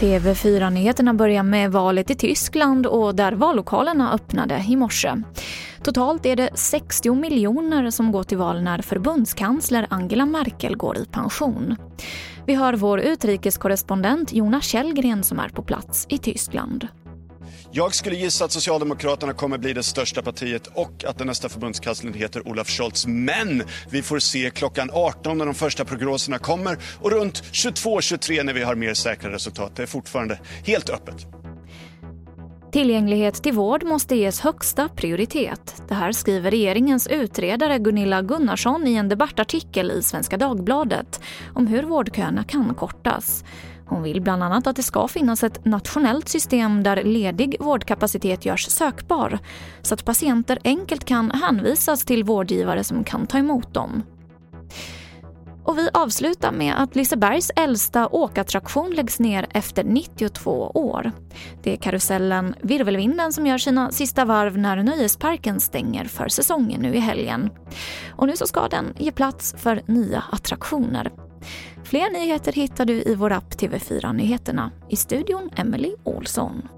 TV4-nyheterna börjar med valet i Tyskland och där vallokalerna öppnade i morse. Totalt är det 60 miljoner som går till val när förbundskansler Angela Merkel går i pension. Vi hör vår utrikeskorrespondent Jonas Källgren som är på plats i Tyskland. Jag skulle gissa att Socialdemokraterna kommer bli det största partiet och att den nästa förbundskansler heter Olaf Scholz. Men vi får se klockan 18 när de första prognoserna kommer och runt 22-23 när vi har mer säkra resultat. Det är fortfarande helt öppet. Tillgänglighet till vård måste ges högsta prioritet. Det här skriver regeringens utredare Gunilla Gunnarsson i en debattartikel i Svenska Dagbladet om hur vårdköerna kan kortas. Hon vill bland annat att det ska finnas ett nationellt system där ledig vårdkapacitet görs sökbar så att patienter enkelt kan hänvisas till vårdgivare som kan ta emot dem. Och vi avslutar med att Lisebergs äldsta åkattraktion läggs ner efter 92 år. Det är karusellen Virvelvinden som gör sina sista varv när nöjesparken stänger för säsongen nu i helgen. Och nu så ska den ge plats för nya attraktioner. Fler nyheter hittar du i vår app TV4 Nyheterna. I studion Emily Olsson.